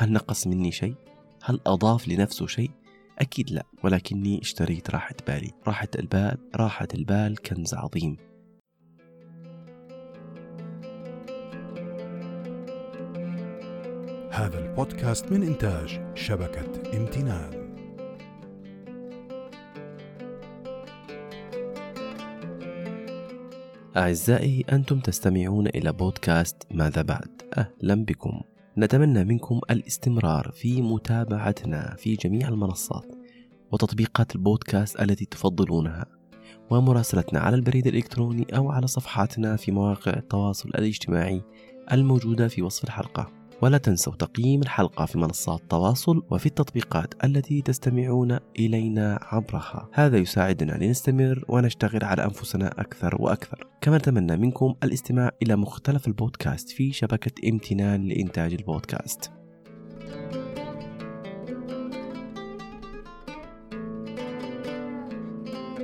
هل نقص مني شيء؟ هل أضاف لنفسه شيء؟ أكيد لا ولكني اشتريت راحة بالي. راحة البال راحة البال كنز عظيم. هذا البودكاست من إنتاج شبكة امتنان. أعزائي أنتم تستمعون إلى بودكاست ماذا بعد؟ أهلا بكم. نتمنى منكم الاستمرار في متابعتنا في جميع المنصات وتطبيقات البودكاست التي تفضلونها ومراسلتنا على البريد الإلكتروني أو على صفحاتنا في مواقع التواصل الاجتماعي الموجودة في وصف الحلقة. ولا تنسوا تقييم الحلقة في منصات التواصل وفي التطبيقات التي تستمعون إلينا عبرها. هذا يساعدنا لنستمر ونشتغل على أنفسنا أكثر وأكثر. كما نتمنى منكم الاستماع إلى مختلف البودكاست في شبكة امتنان لإنتاج البودكاست.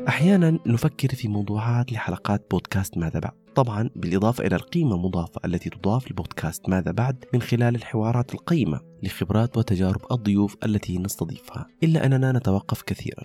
أحيانا نفكر في موضوعات لحلقات بودكاست ماذا بعد. طبعا بالإضافة إلى القيمة المضافة التي تضاف لبودكاست ماذا بعد من خلال الحوارات القيمة لخبرات وتجارب الضيوف التي نستضيفها. إلا أننا نتوقف كثيرا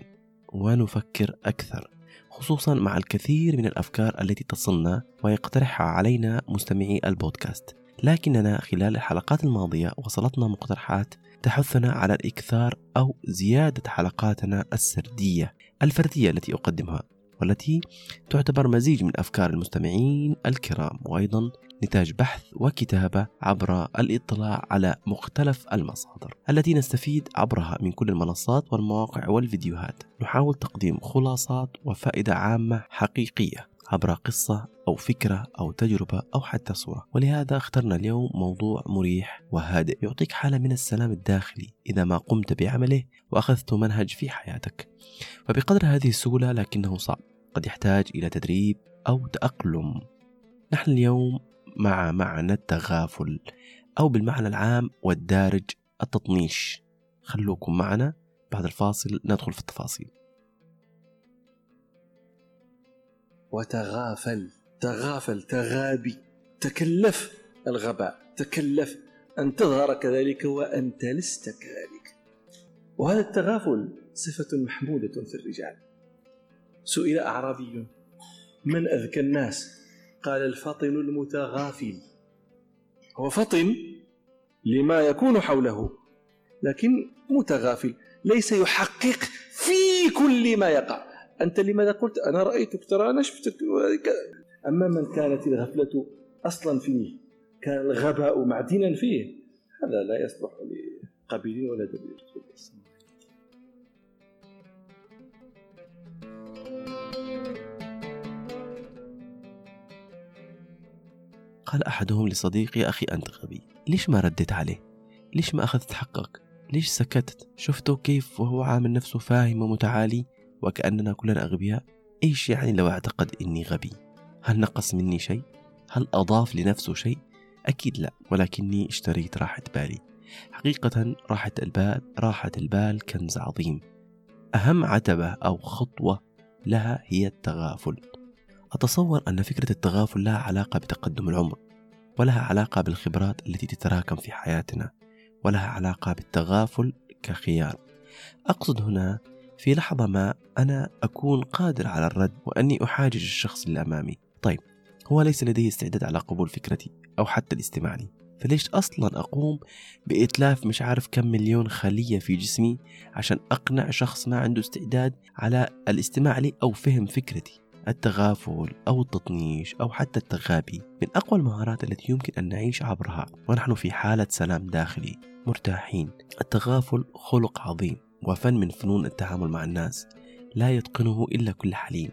ونفكر أكثر خصوصا مع الكثير من الأفكار التي تصلنا ويقترحها علينا مستمعي البودكاست. لكننا خلال الحلقات الماضية وصلتنا مقترحات تحثنا على الإكثار أو زيادة حلقاتنا السردية الفردية التي أقدمها والتي تعتبر مزيج من أفكار المستمعين الكرام وأيضا نتاج بحث وكتابة عبر الإطلاع على مختلف المصادر التي نستفيد عبرها من كل المنصات والمواقع والفيديوهات. نحاول تقديم خلاصات وفائدة عامة حقيقية. عبر قصة أو فكرة أو تجربة أو حتى صورة. ولهذا اخترنا اليوم موضوع مريح وهادئ يعطيك حالة من السلام الداخلي إذا ما قمت بعمله وأخذت منهج في حياتك. فبقدر هذه السهولة لكنه صعب. قد يحتاج إلى تدريب أو تأقلم. نحن اليوم مع معنى التغافل أو بالمعنى العام والدارج التطنيش. خلوكم معنا بعد الفاصل ندخل في التفاصيل. وتغافل تغافل تغابي تكلف الغباء تكلف أن تظهر كذلك وأنت لست كذلك. وهذا التغافل صفة محمودة في الرجال. سئل أعرابي من أذكى الناس؟ قال الفطن المتغافل. هو فطن لما يكون حوله لكن متغافل ليس يحقق في كل ما يقع. أنت لماذا قلت أنا رأيتك؟ ترى أنا شفتك. أما من كانت الغفلة أصلا فيه كان الغباء معدنا فيه هذا لا يصلح لقبيل ولا دبير. قال أحدهم لصديقي أخي أنت غبي ليش ما رديت عليه؟ ليش ما أخذت حقك؟ ليش سكتت؟ شفته كيف وهو عامل نفسه فاهم ومتعالي؟ وكأننا كلنا أغبياء. إيش يعني لو أعتقد إني غبي؟ هل نقص مني شيء؟ هل أضاف لنفسه شيء؟ أكيد لا ولكني اشتريت راحة بالي. حقيقة راحة البال راحة البال كنز عظيم. أهم عتبة أو خطوة لها هي التغافل. أتصور أن فكرة التغافل لها علاقة بتقدم العمر ولها علاقة بالخبرات التي تتراكم في حياتنا ولها علاقة بالتغافل كخيار. أقصد هنا في لحظة ما أنا أكون قادر على الرد وأني أحاجج الشخص اللي أمامي. طيب هو ليس لديه استعداد على قبول فكرتي أو حتى الاستماع لي. فليش أصلا أقوم بإتلاف مش عارف كم مليون خلية في جسمي عشان أقنع شخص ما عنده استعداد على الاستماع لي أو فهم فكرتي؟ التغافل أو التطنيش أو حتى التغابي من أقوى المهارات التي يمكن أن نعيش عبرها. ونحن في حالة سلام داخلي مرتاحين. التغافل خلق عظيم. وفن من فنون التعامل مع الناس لا يتقنه إلا كل حليم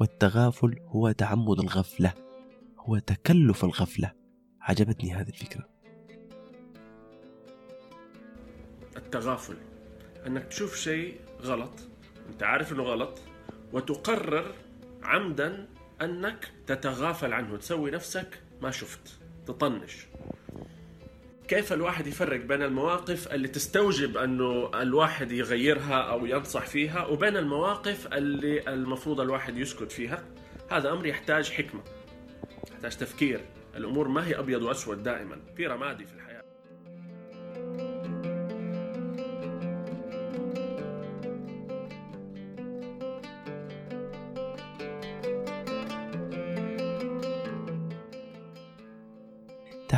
والتغافل هو تعمد الغفلة هو تكلف الغفلة. عجبتني هذه الفكرة. التغافل أنك تشوف شيء غلط أنت عارف أنه غلط وتقرر عمدا أنك تتغافل عنه تسوي نفسك ما شفت تطنش. كيف الواحد يفرق بين المواقف اللي تستوجب أنه الواحد يغيرها أو ينصح فيها وبين المواقف اللي المفروض الواحد يسكت فيها؟ هذا أمر يحتاج حكمة يحتاج تفكير. الأمور ما هي أبيض وأسود دائما في رمادي في الحياة.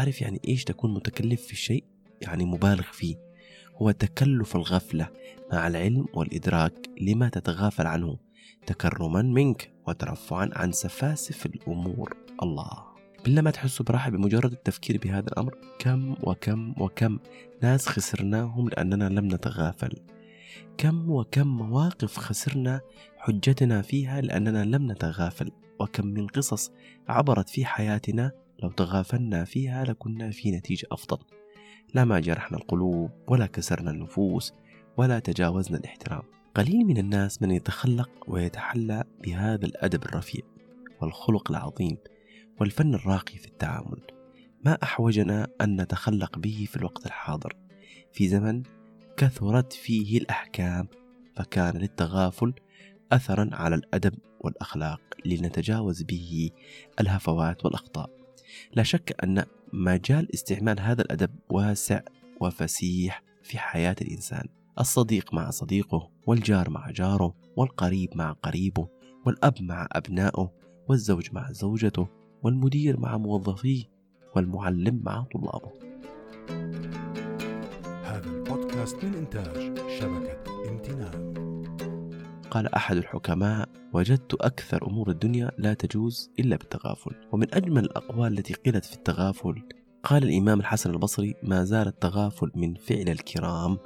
تعرف يعني إيش تكون متكلف في الشيء؟ يعني مبالغ فيه؟ هو تكلف الغفلة مع العلم والإدراك لما تتغافل عنه تكرما منك وترفعا عن سفاسف الأمور. الله. بالله ما تحسوا براحة بمجرد التفكير بهذا الأمر. كم وكم وكم ناس خسرناهم لأننا لم نتغافل. كم وكم مواقف خسرنا حجتنا فيها لأننا لم نتغافل. وكم من قصص عبرت في حياتنا لو تغافلنا فيها لكنا في نتيجة أفضل. لا ما جرحنا القلوب ولا كسرنا النفوس ولا تجاوزنا الاحترام. قليل من الناس من يتخلق ويتحلى بهذا الأدب الرفيع والخلق العظيم والفن الراقي في التعامل. ما أحوجنا أن نتخلق به في الوقت الحاضر. في زمن كثرت فيه الأحكام فكان للتغافل أثرا على الأدب والأخلاق لنتجاوز به الهفوات والأخطاء. لا شك أن مجال استعمال هذا الأدب واسع وفسيح في حياة الإنسان. الصديق مع صديقه والجار مع جاره والقريب مع قريبه والأب مع أبنائه والزوج مع زوجته والمدير مع موظفيه والمعلم مع طلابه. هذا البودكاست من إنتاج شبكة امتنان. قال أحد الحكماء وجدت أكثر أمور الدنيا لا تجوز إلا بالتغافل. ومن أجمل الأقوال التي قيلت في التغافل قال الإمام الحسن البصري ما زال التغافل من فعل الكرام.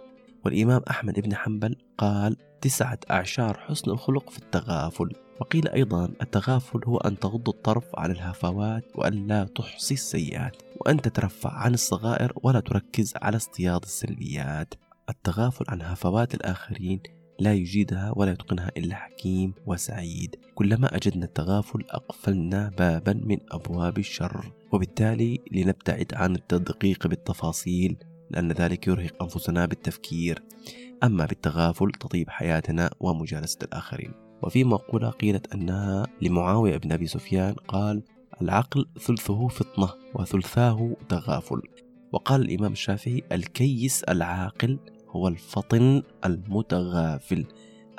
والإمام أحمد بن حنبل قال تسعة أعشار حسن الخلق في التغافل. وقيل أيضا التغافل هو أن تغض الطرف عن الهفوات وأن لا تحصي السيئات وأن تترفع عن الصغائر ولا تركز على اصطياد السلبيات. التغافل عن هفوات الآخرين لا يجيدها ولا يتقنها إلا حكيم وسعيد. كلما أجدنا التغافل أقفلنا بابا من أبواب الشر وبالتالي لنبتعد عن التدقيق بالتفاصيل لأن ذلك يرهق أنفسنا بالتفكير. أما بالتغافل تطيب حياتنا ومجالسة الآخرين. وفي مقولة قيلت أنها لمعاوية بن أبي سفيان قال العقل ثلثه فطنة وثلثاه تغافل وقال الإمام الشافعي الكيس العاقل هو الفطن المتغافل.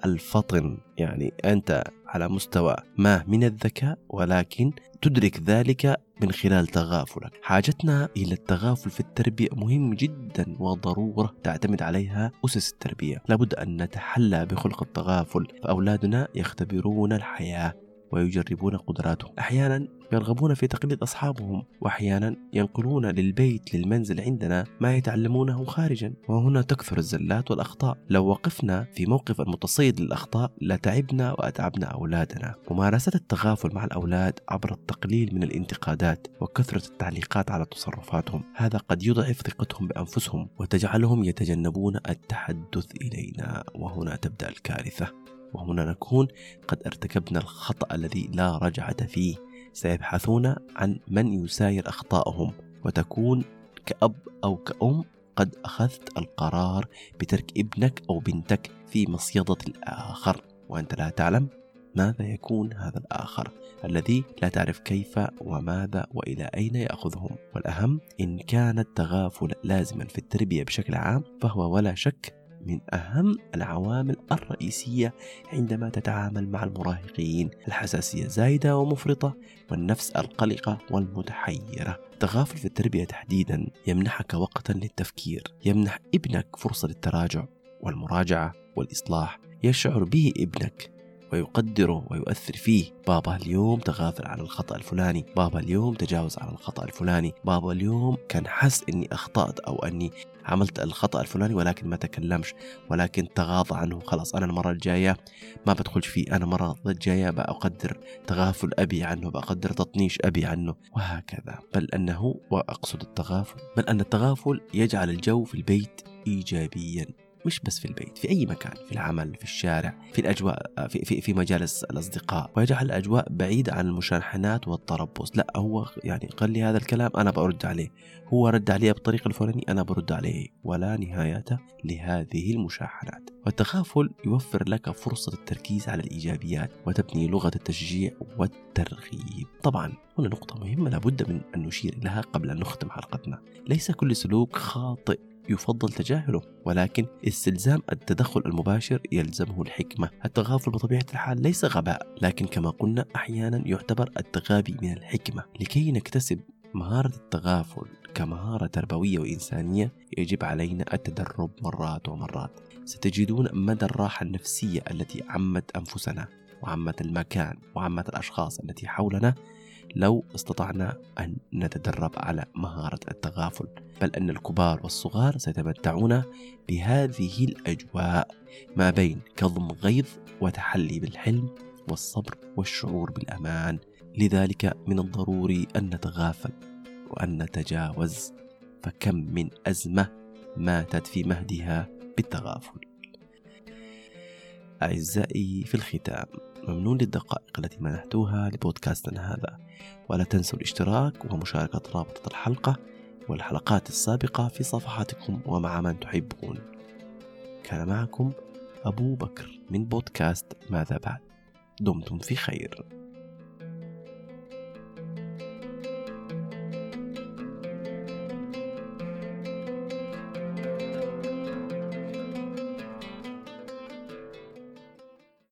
الفطن يعني أنت على مستوى ما من الذكاء ولكن تدرك ذلك من خلال تغافلك. حاجتنا إلى التغافل في التربية مهم جدا وضرورة تعتمد عليها أسس التربية. لابد أن نتحلى بخلق التغافل. فأولادنا يختبرون الحياة. ويجربون قدراتهم. أحيانا يرغبون في تقليد أصحابهم وأحيانا ينقلون للبيت للمنزل عندنا ما يتعلمونه خارجا. وهنا تكثر الزلات والأخطاء. لو وقفنا في موقف المتصيد للأخطاء لتعبنا وأتعبنا أولادنا. ممارسة التغافل مع الأولاد عبر التقليل من الانتقادات وكثرة التعليقات على تصرفاتهم هذا قد يضعف ثقتهم بأنفسهم وتجعلهم يتجنبون التحدث إلينا. وهنا تبدأ الكارثة. وهنا نكون قد ارتكبنا الخطأ الذي لا رجعة فيه. سيبحثون عن من يساير أخطائهم وتكون كأب أو كأم قد أخذت القرار بترك ابنك أو بنتك في مصيدة الآخر. وأنت لا تعلم ماذا يكون هذا الآخر الذي لا تعرف كيف وماذا وإلى أين يأخذهم. والأهم إن كان التغافل لازما في التربية بشكل عام فهو ولا شك من أهم العوامل الرئيسية عندما تتعامل مع المراهقين. الحساسية زايدة ومفرطة والنفس القلقة والمتحيرة. التغافل في التربية تحديدا يمنحك وقتا للتفكير. يمنح ابنك فرصة للتراجع والمراجعة والإصلاح. يشعر به ابنك ويقدره ويؤثر فيه. بابا اليوم تغافل عن الخطأ الفلاني. بابا اليوم تجاوز عن الخطأ الفلاني. بابا اليوم كان حس أني أخطأت أو أني عملت الخطأ الفلاني ولكن ما تكلمش ولكن تغاضى عنه. خلاص أنا المرة الجاية ما بدخلش فيه. أنا مرة الجاية بأقدر تغافل أبي عنه بأقدر تطنيش أبي عنه. وهكذا. بل أنه وأقصد التغافل بل أن التغافل يجعل الجو في البيت إيجابيا. مش بس في البيت في أي مكان في العمل في الشارع في الأجواء في, في, في مجالس الأصدقاء. ويجعل الأجواء بعيدة عن المشاحنات والتربص. لا هو يعني قال لي هذا الكلام أنا برد عليه. هو رد عليه بالطريقة الفلانية أنا برد عليه. ولا نهاية لهذه المشاحنات. والتغافل يوفر لك فرصة التركيز على الإيجابيات وتبني لغة التشجيع والترغيب. طبعا هنا نقطة مهمة لابد من أن نشير لها قبل أن نختم حلقتنا. ليس كل سلوك خاطئ. يفضل تجاهله ولكن استلزام التدخل المباشر يلزمه الحكمة. التغافل بطبيعة الحال ليس غباء لكن كما قلنا أحيانا يعتبر التغابي من الحكمة. لكي نكتسب مهارة التغافل كمهارة تربوية وإنسانية يجب علينا التدرب مرات ومرات. ستجدون مدى الراحة النفسية التي عمت أنفسنا وعمت المكان وعمت الأشخاص التي حولنا لو استطعنا أن نتدرب على مهارة التغافل بل أن الكبار والصغار سيتمتعون بهذه الأجواء ما بين كظم غيظ وتحلي بالحلم والصبر والشعور بالأمان. لذلك من الضروري أن نتغافل وأن نتجاوز فكم من أزمة ماتت في مهدها بالتغافل. أعزائي في الختام ممنون للدقائق التي منحتوها لبودكاستنا هذا. ولا تنسوا الاشتراك ومشاركة رابطة الحلقة والحلقات السابقة في صفحاتكم ومع من تحبون. كان معكم أبو بكر من بودكاست ماذا بعد. دمتم في خير.